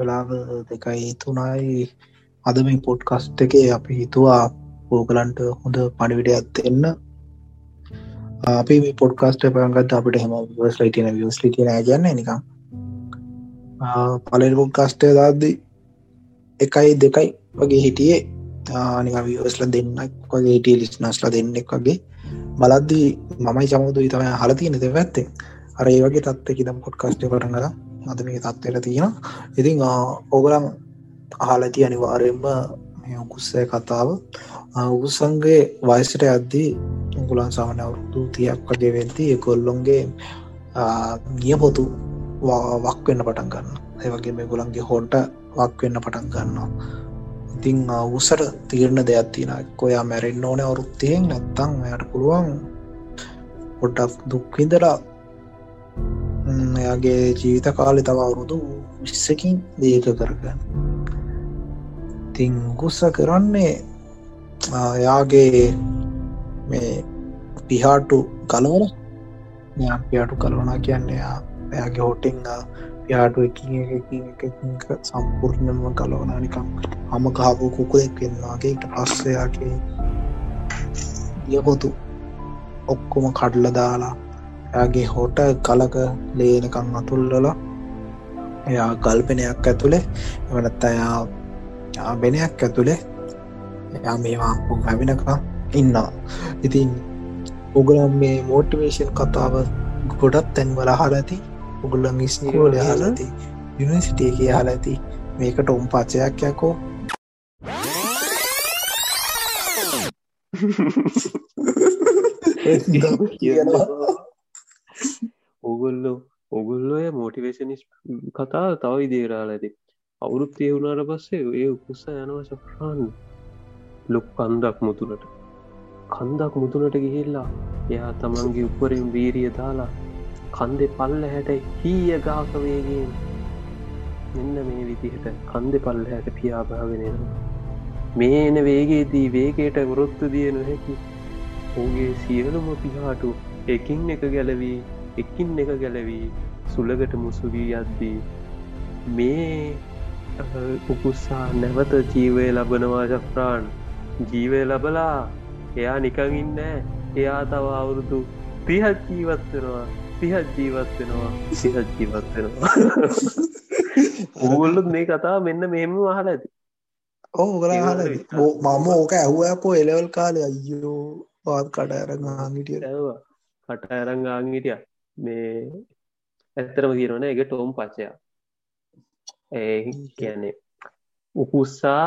වෙලාව දෙකයි තුනයි අද මේ පොඩ්කස්ට් එකේ අපි හිතුවා පෝකලන්ට හොඳ පණිවිඩ ඇත්ත එන්න අපි මේ පොඩ්කාස්ට පගත් අපිට හෙම වස් ලයිටන වියස් ලිටිය ගන්න නිකම් පලෙන් පොඩ්කාස්ටය දාද්දි එකයි දෙකයි වගේ හිටියේ. නික වියස්ල දෙන්නක් වගේ හිටිය ලිස්නස්ල දෙන්නෙක් වගේ. බලද්දී මමයි චමුතු තම හලතිය නද පැත්තේ අර ඒ වගේ තත්වකි දම් පොඩ්කාස්ටය පටනග අද මේ තත්වයට තියෙන ඉතින් ඕගලම් අහලති අනිවාරයෙන්ම උකුස්සය කතාව. උසන්ගේ වයසට අද්දී උගුලන් සමන අවුරුදු තියක් වගේ වෙද්දී කොල්ලොන්ගේ නියපොතු වක් වෙන්න පටන් ගන්න ඒවගේ මේ ගොලන්ගේ හොන්ට වක් වෙන්න පටන් ගන්නවා. ඉතිං උසර තීරණ දෙයක් තින කොයා මැරෙන්න්න ඕන අවුරුත්තියෙන් නැත්තං යට පුළුවන් පොඩ්ඩක් දුක්විදලා එයාගේ ජීවිත කාලි තව අවුරුදු විස්සකින් දීක කරගන්න. තිං ගුස්ස කරන්නේ යාගේ මේ පිහාටු කලවල පියාටු කලවනා කියන්නේ එයාගේ හොටිං පියාටු සම්පූර්ණම කලවනානිකම් හම කහපු කුකුදෙක් වෙන්නවාගේට පස්සයාගේ යකොතු ඔක්කොම කඩල දාලා එයාගේ හොට කලක ලේනකං අතුල්ලලා එයා ගල්පනයක් ඇතුළේ එවනත් අයා බෙනයක් ඇතුළේ එයා මේවා පැමිණකා ඉන්නවා. ඉතින් උගලම් මේ මෝටිවේෂන් කතාව ගොඩත් තැන්වල හලති උගුල්ලන් ස්නීෝල හලති යුනිසිටිය කිය හල ඇති. මේකට උම් පචයක් යකෝ ඔගොල්ලෝ ඔගොල්ලොය මෝටිවේශනිස් කතා තව ඉදේරාල ඇති. අවුරුත් ඒ වුණාට පස්සේ ඒ උකුස්ස යනවා සෆ්‍රාන් ලොක් කන්දක් මුතුනට. කන්දක් මුතුනට ගිහිල්ලා එයා තමන්ගේ උපරෙන් වීරිය දාලා කන්දෙ පල්ල හැට හීය ගාකවේගෙන් මෙන්න මේ විදිහට කන්දෙ පල්ල හැට පියාභාගෙනන මේ එන වේගේදී වේගේට ගොරොත්තු දිය නොහැකි ඕගේ සියලුම පිහාටු එකින් එක ගැලවී එකින් එක ගැලවී සුළගට මුසුවී යද්දී මේ උකුස්සා නැවත ජීවය ලබනවා ජෆ්‍රාන්. ජීවය ලබලා එයා නිකං ඉන්න එයා තව අවුරුදු තිහත් ජීවත්වෙනවා තිහත් ජීවත්වෙනවා සිහත් ජීවත්වෙනවා ඕගොල්ලුත් මේ කතා මෙන්න මෙහෙම වහල ඇති. ඕ ගලා හල මම ඕක ඇහුවකෝ එලවල් කාලය අයෝ පාත් කට අරගාගිටිය ඇවා කට අරංගාගිටිය මේ ඇත්තරම කියරන එක ටෝම් පචයා ඒ කියන්නේ උකුස්සා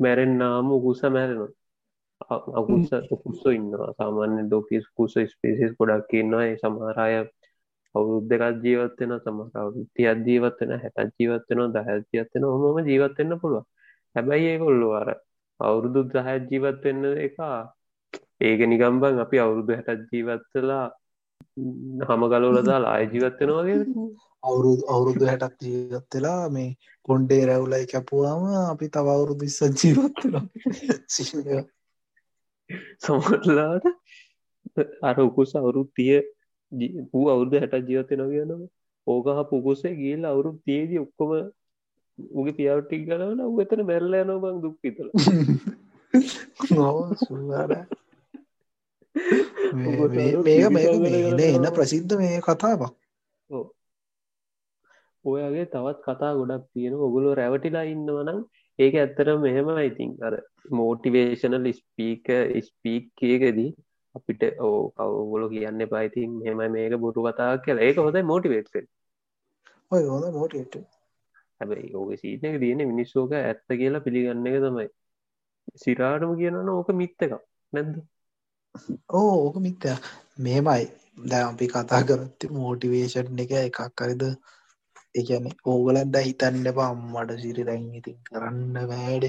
මැරෙන්න්නාම උකුස මැරෙනවා. අකුස උකුස්සෝ ඉන්නවා. සාමාන්‍ය ඩෝකිස් කුස ස්පේසිස් ගොඩක් ඉන්නවා. ඒ සමහරය අවුරුද්ධකත් ජීවත්වෙන සමහර තියත් ජීවත්වෙන හැටත් ජීවත්වෙනවා දහ ජීවත්වෙන හොම ජීවත්වෙන්න පුළුව හැබැයි ඒ කොල්ලු අර අවුරුදු දහ ජීවත්වෙන්න එක ඒක නිගම්බන් අපි අවුරුදු හැටත් ජීවත්වෙලා හම ගලෝල දාලා ආය ජීවත්වෙනවාගේ අවුරුදු අවුරුදු හැටක් ජීවත්වෙලා මේ කොන්්ඩේ රැවුලයි කැපුවාම අපි තව අවුරුදු ඉස්ස ජීවත්වෙන සිිය සමරලාට අර උකුස අවුරුත් තිය පූ අවුරුදු හැට ජීවතය නොගයනම ඕකහ පුකුසේ ගිල් අවුරු තියදී ඔක්කොම උගේ පියාවට්ටික් ගලවන එතන මැරල යනෝ බං දුක් පිතල මේක මේ එන්න ප්‍රසිද්ධ මේ කතාවක් ඔයගේ තවත් කතා ගොඩක් තියෙන ඔගුලු රැවටිලා ඉන්නවනම් ඒක ඇත්තට මෙහෙම ඉතින් අර මෝටිවේශනල් ස්පීක ස්පීක්කයකදී අපිට ඕ කවගොලො කියන්න පයිතින් මෙම මේක බොරු කතා කියලා. ඒක හොඳයි මෝටිවේට් ඔය හොඳ මෝටට හැබයි ඕක සීනක තියෙන මිනිස්සෝක ඇත්ත කියලා පිළිගන්න එක තමයි. සිරාටම කියනන ඕක මිත්ත එකක්. නැද්ද ඕ ඕක මිත්ත මෙමයි දැ අපි කතා කරත්ති මෝටිවේෂන් එක එකක් කරද එකන ඕගලන්ට හිතන්න පම්මට සිරි ඉතින් කරන්න වැඩ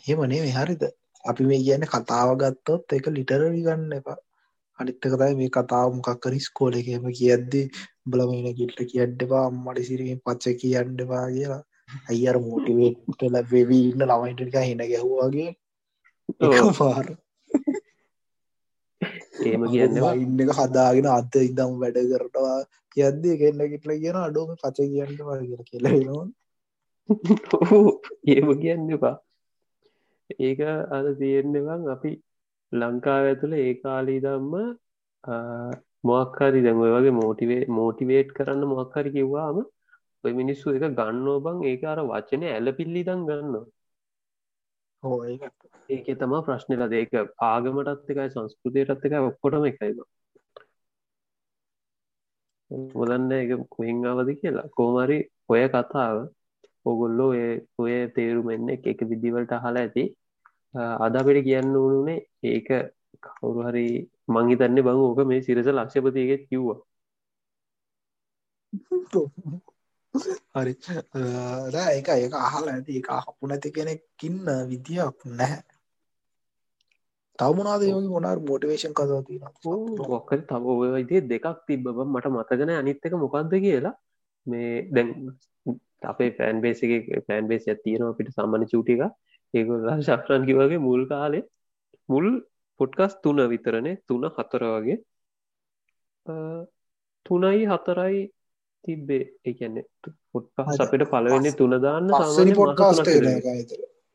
හෙමනේ මේ හරිද? අපි මේ කියන්න කතාව ගත්තොත් එක ලිටරරි ගන්න එපා. අනිත්තකතයි මේ කතාව මොකක්කර ස්කෝල එකම කියද්දි බලමන කිට්ට කියඩ්ඩපා අම්මට සිරීම පච්ච කියන්ඩපා කියලා. අයිර් මෝටිවේට්ල වෙවී ඉන්න ළමයිටක හෙන ගැහවාගේ පාර ඒම කියන්න ඉන්න එක හදාගෙන අත ඉදම් වැඩ කරටවා කියද්දේ කෙන්න කිටල කියන අඩුවම පච කියන්න වගර කියලනවා ඒම කියන්න එපා. ඒක අද තියෙන්නෙවන් අපි ලංකාව ඇතුළ ඒ කාලී දම්ම මොක්කාරි දැන්ව වගේ මෝටිවේ මෝටිවේට් කරන්න මොක්කරි කිව්වාම ඔය මිනිස්සු එක ගන්නෝ බං ඒක අර වචනය ඇල පිල්ලි දන් ගන්න හෝ ඒක. තමා ප්‍රශ්නල ඒක ආගමටත් එකයි සංස්කෘතියටත් එක ඔක්කොටම එකයිම මුදන්න එක කුහිං අවද කියලා? කෝමරි ඔය කතාව ඔගොල්ලෝ ඔය තේරුමෙන්න එක එක විදිවලට අහලා ඇති. අද අපිට කියන්න ඕනුනේ ඒක කවුරු හරි මංහිතන්න බං ඕක මේ සිරස ලක්ෂපතියගෙත් කිව්වා හරි. ඒක ඒක අහල ඇති. එක හපු නැති කෙනෙක්කින්න විදියක් නැහැ. තවමනාද යෝග මොනාර මෝටිවේෂන් කදවතින ඔක්ක තව ඔයයිදේ දෙකක් තිබ්බ මට මතගෙන අනිත්තක මොකක්ද කියලා. මේ දැන් අපේ පෑන් බේසිගේ පෑන් බේස් ඇතියනවා අපිට සම්මන චූටික ඒගොල්ලා ශක්්‍රන් කිවගේ මුල් කාලේ මුල් පොට්කස් තුන විතරනේ. තුන හතර වගේ. තුනයි හතරයි තිබ්බේ. එකන්නේ පොට්කස් අපිට පලවෙන්නේ තුනදාන්න සාමාන්‍ය පොඩ්කාස්ට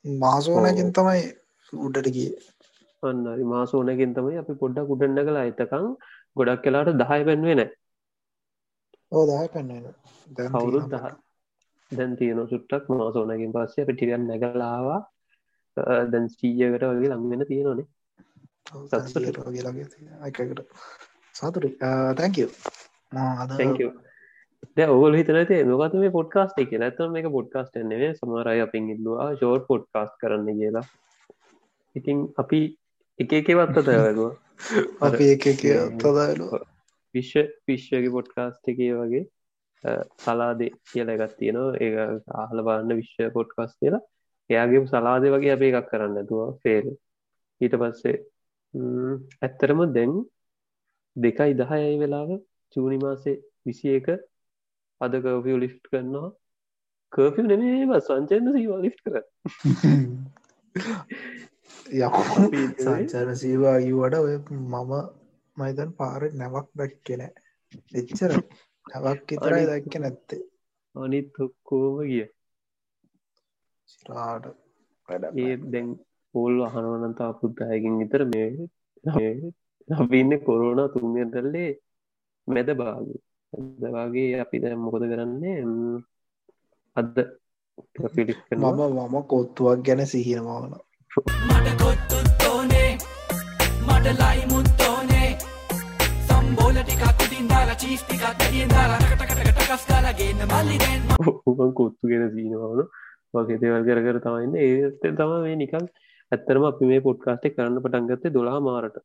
මාසෝනකින් තමයි උඩට ගිය. අන්නරි මාසෝනකින් තමයි අපි පොඩ්ඩක් උඩන්න කලා එතකං ගොඩක් කලාට දහය පැන්වේ නෑ ඕ දහ පැන්න කවුරුත් දහ දැන් තියෙන සුට්ටක්. මාසෝනකින් පස්සේ පිටිගන්න නැගලාවා දැන් සීයකට වගේ ලංවෙන තියෙනනේ සත්සටගේලගේ සතුර තැංකව ද ඔගල් හිතනති නොකත මේ පොඩ්කාස්ට එක ඇතම මේ පොඩ්කාස්ට එන්නේ සමරයි අපින් ඉල්ලවා ෂෝර් පොඩ්කාස්ට කරන්න කියලා. ඉතින් අපි එක එකවත් අතයවගවා අපි එක තදාලු විශ්ව විශ්වගේ පොඩ්කාස්ට එකේ වගේ සලාදේ කියල එකත් තියෙනවා. ඒ ආහල බාන්න විශ්ව පොඩ්කාස් කියලා. එයාගේ සලාද වගේ අපේ එකක් කරන්න ඇතුවා ෆේල් ඊට පස්සේ ඇත්තරම දැන් දෙකයි දහයයි වෙලාව චූනි මාසේ විසි එක අද කවපිය ලිස්් කරන්නවා කර්පිය නෙමේ සංචයන්න සීවා ලිස්් කර සංචන සීවාගීවට ඔය මම මයිතන් පාර නැවක් දැක් කෙන එච්චර. නැවක් ඉතරයි දැක්ක නැත්තේ. අනිත් ඔක්කෝම ගිය. සිරාට ඒ දැන් පෝල් අහනවනන්තා පුද්දායකින් විතර මේ අපින්න කොරුණ තුන්දල්ලේ මැද බාග දවාගේ අපි දැ මොකද කරන්නේ? අද පිඩි මම මම කොත්තුවක් ගැන සිහිනමවන මට කොත්තුත් ඕනේ. මට ලයිමුත් ඕනේ. සම්බෝල ටිකක් උඩින් දාලා චීස් ටිකක් ඇඩියෙන් දාලා ටකටකට කස් කාලා ගේන්න. මල්ලි දැන් උබන් කොත්තු ගෙන සීනවන වගේ දේවල් කර කර තමයින්න ඒ තම මේ නිකල් ඇත්තරම අපි මේ පොඩ්කාස්ටේ කරන්න පටන්ගත්තේ දොලා මාරට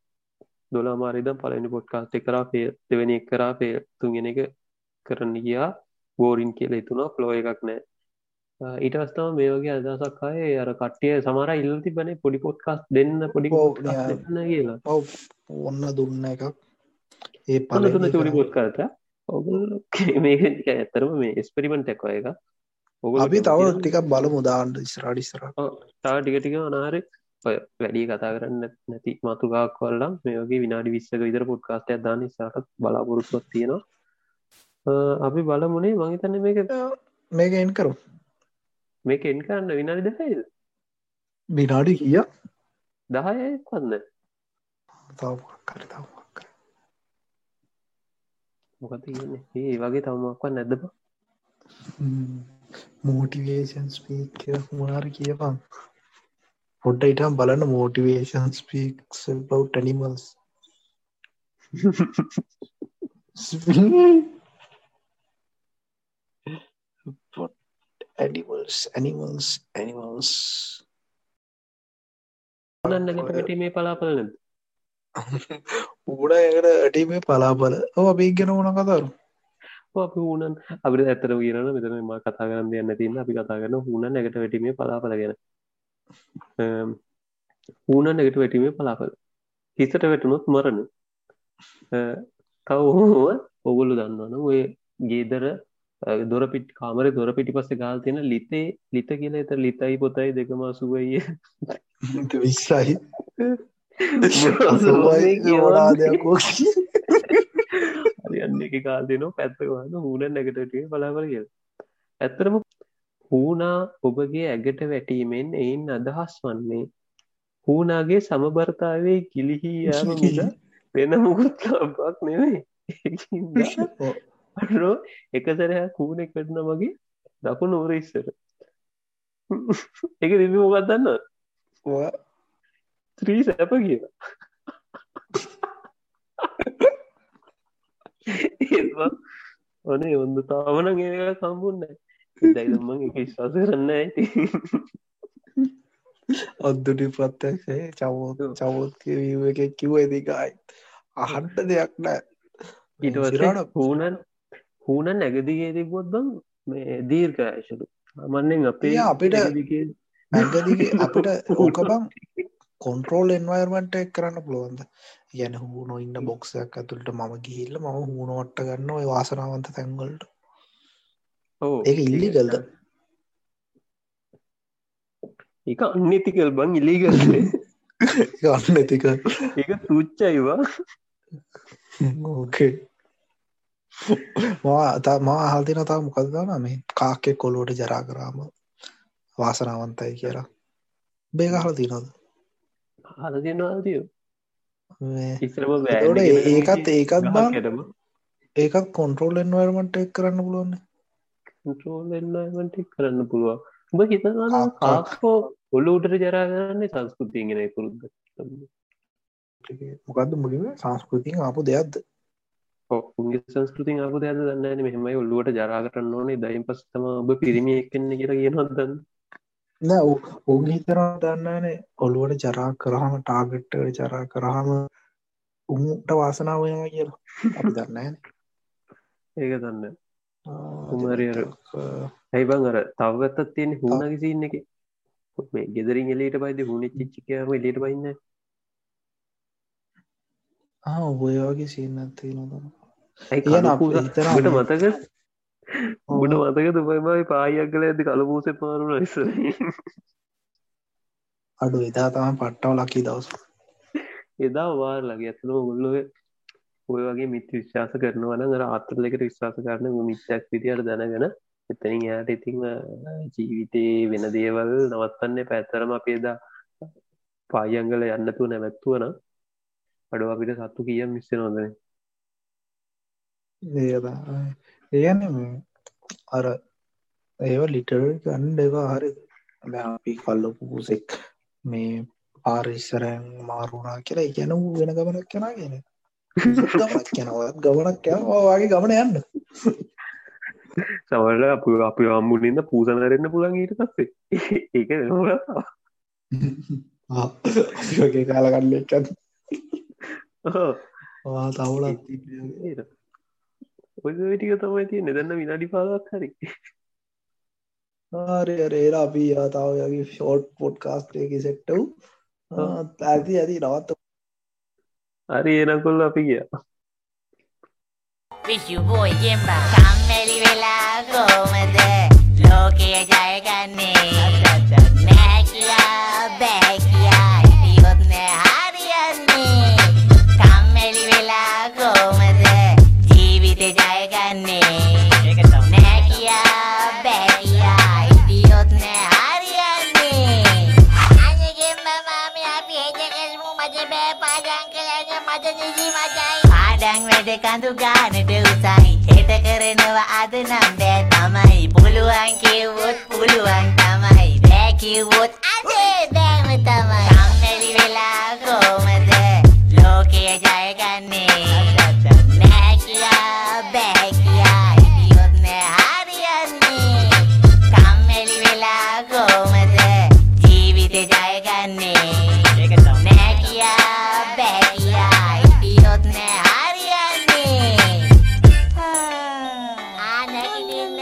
දොලා මාරිදම් පලනි පොඩ්කාස්ටේ කරා පේ දෙවැනි කරා පේ තුන්ගෙන එක කරන්න ගියා. බෝරින් කියල තුනා ෆ්ලෝ එකක් නෑ. ඊට අස්තම මේ වගේ අදසක් අය අර කට්ටිය සමර ඉල්ල තිබන පොඩි පොඩ්කාස් දෙන්න පොඩි කියලා. ඔව් ඔන්න දුන්න එකක්. ඒ පල තුන චෝඩි පොඩ් කරත ඔගුල් මේක ඇත්තරම මේ එස්පරිමෙන්ට් එක්ව එක අපි තව ටිකක් බලමු දාන්ට ඉස්රාඩිස්ර තා ටික ටික අනාරෙක් වැඩි කතා කරන්න නැති මතුගක් කොල්ලම් මේගේ විනාඩි විස්සක විතර පොඩ්කාස්ටයක් දාන්න සාටත් බලාපොරොත්තුවත් තියෙනවා. අපි බලමුණේ මහිතන්න මේක මේක එන් කරු මේක එන් කරන්න විනාඩි දෙසයිද විනාඩි කිය දහය කොන්න කර මොකද ඒ වගේ තවමක්වත් නැදබ මෝටිවේෂන් ස්පීක් මොනාර කියපන් පොඩ්ඩ ඉටම් බලන්න motivation speaks about animals animals animals animals. නන්නගට මේ පලාපලන උඩ එකට ඇටීමේ පලාපල. ඔ අපි ගැන ඕන කතරු අපි ඌනන් අපිට ඇතර කියරන මෙතන ම කතා කරන්න දෙන්න තින්න අපි කතා කරන හුණ නැකට වැටීමේ පලාපල ගැන ඌන නැගට වැටීමේ පලාපල හිසට වැටුණොත් මරණ. තව ඔගොල්ලු දන්නවන ඔය ගේදර දොරපිට කාමර දොර පිටි පස්ස ගාල් තියෙන ලිතේ ලිත කියල එත ලිතයි පොතයි දෙකම සුවය විස්සයි යන්න එක කාල් දෙනවා පැත්තවන්න හූන නැගටට බලාපල කිය ඇත්තරම හූනා ඔබගේ ඇගට වැටීමෙන් එයින් අදහස් වන්නේ. හූනාගේ සමබර්තාවේ කිලිහී යාම මිස වෙන මුකුත් ලබක් නෙවෙයි අරෝ එකසරයක් කූන කරන වගේ දකුණු උර ඉස්සර. එක දෙමි මොකක් දන්න ත්‍රී සැප කියලා. ඕනේ ඔොන්ද තාවන ඒක සම්බුන්න එක විශ්වාස කරන්න ඇති ඔද්දුටි ප්‍රත්‍යක්ෂේ චවෝත චවෝත්ක වීව එක කිව්ව දිකයි අහන්ට දෙයක් නෑ ඊට හූනන් හූනන් නැගදිගේ තිබොත් බං මේ දීර්ඝයශලු අමන්නෙන් අපේ අපිට ඇගදිගේ අපිට ඕක බං කොන්ට්‍රෝල් එන්වර්මට එක් කරන්න පුළුවන්ද? යන හූනො ඉන්න බොක්සයක් ඇතුළට මම ගිහිල්ල ම හූනොට්ට ගන්න ඔය වාසනාවන්ත තැන්ගල්ට ඒක ඉල්ලිගල්ද එක අන්නෙතිකල් බං ඉලිගල් ගන්න ඇතික ඒක තුච්චයිවා ඕකේ මා අතා මා අහල්තින තා මොකක්දන මේ කාක්කෙ කොලුවට ජරා කරාම වාසනාවන්තයි කියලා. බේක හල තිනොද හල දෙනවාතිය ඒකත් ඒකත් බං ඒකත් කොන්ට්‍රෝල් එන්වර්මට එක් කරන්න පුළුවන්න ටෝල්ලට කරන්න පුළුවන්. උඹ හිතනා කාක්කා. කාක්කෝ ඔල්ලූටට ජරාගරන්නේ සංස්කෘතියගෙන පුරුද්ද මොකක්ද මුලිම සංස්කෘතින් ආපු දෙයක්ද? උන්ගේ සංස්කෘතින් අප දෙද දන්න මෙහමයි ඔල්ලුවට ජරාගටන්න ඕනේ. දයින් පස්සතම ඔබ පිරිමි එක්කන්න කියලා කියනොත්දන්න නෑ උන් හිතර දන්නනේ ඔළුවට ජරා කරහම ටාගට්ට ජරා කරහම උන්ට වාසනාව වෙනවා කියලා. අපි දන්න ඒක දන්න කුමාරි අර ඇයිබං අර තවගත්තත් තියෙන හුණගේ සින්න එක? මේ ගෙදරින් එලට බයිද හුණ චිච්චිකයාම එලට බයින්න ඔය වගේ සින්නත්තේ නොතම ඇයි කියන අප කලපූට හිතන මතක? උට මතක දුබයිමයි පායක් කල ඇති කලපූස පාරුණ ඉස්සර. අඩු එදා තම පට්ටව ලකි දවස්. එදා වාර ලගේ ඇතනම ගොල්ලොව ඔය වගේ මිත් විශ්වාස කරනවන අර ආත්තරලෙකට විශ්වාස කරන මිත්‍යක් විදියට දැනගෙන එතනින් එයාට ඉතිං ජීවිතයේ වෙන දේවල් නවත්තන්න පැත්තරම අපේදා පායංගල යන්නතු නැවැත්තුවන අඩුව අපිට සත්තු කිය මිස්ස නොදන ඒද ඒගන්න අර ඒව ලිටර් ගන්න ඒවා හරි. දැන් අපි කල්ලපු පුසෙක් මේ පාරිස්සරැන් මාරුණා කියලා ඉගැන වූ වෙන ගමනක් කෙනා ගෙන ගමනක් යනවත් ගමනක් යන වගේ ගමන යන්න. සවල අප අපි අම්මුලින්ද පූසනරන්න පුළන් ඊට පස්සේ. ඒක වගේ කාලගන්න එකත් තවුලත් ඔය ටික තමයි තිය නෙදන්න විනාඩි පාලක් හරි. ආරය රේර අපි යාතාවගේ ෂෝට් පොඩ් කාස්ටයක සෙක්ටව් ඇති ඇති නවත් හරි එනකොල්ල අපි කිය විශු බෝයගෙන්බ කම්මැලි වෙලා කෝමද ලෝකය ජයගන්නේ ලෝකය ජයගන්නේ නෑ කියා බෑ කියා හිටියොත් නෑ හරියන්නේ කම්මැලි වෙලා කොහමද ජීවිත ජයගන්නේ නෑ කියා බෑ කියා හිටියොත් නෑ හරියන්නේ ආ නැගිටින්න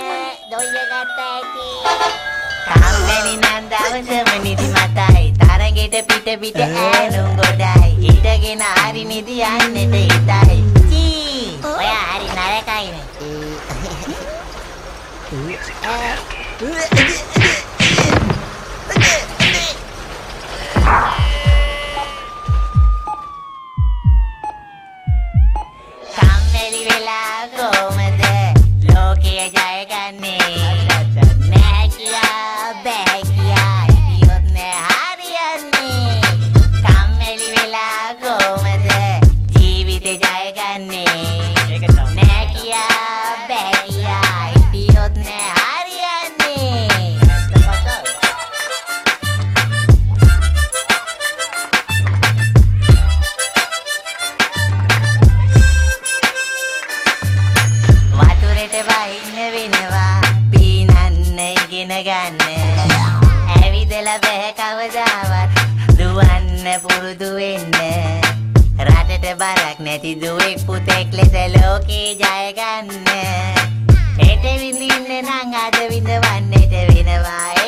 දොయ్య ගත්ත ඇති කම්මැලි නම් දවසම නිදි මතයි තරගෙට පිට පිට ඈනුම් ගොඩයි හිටගෙන හරි නිදි යන්නට හිතයි චී ඔයා හරි නරකයිනේ කම්මැලි මගේ පුතෙක් ලෙස ලෝකේ ජයගන්න. හෙට විඳින්න නම් අද විඳවන්නට වෙනවා.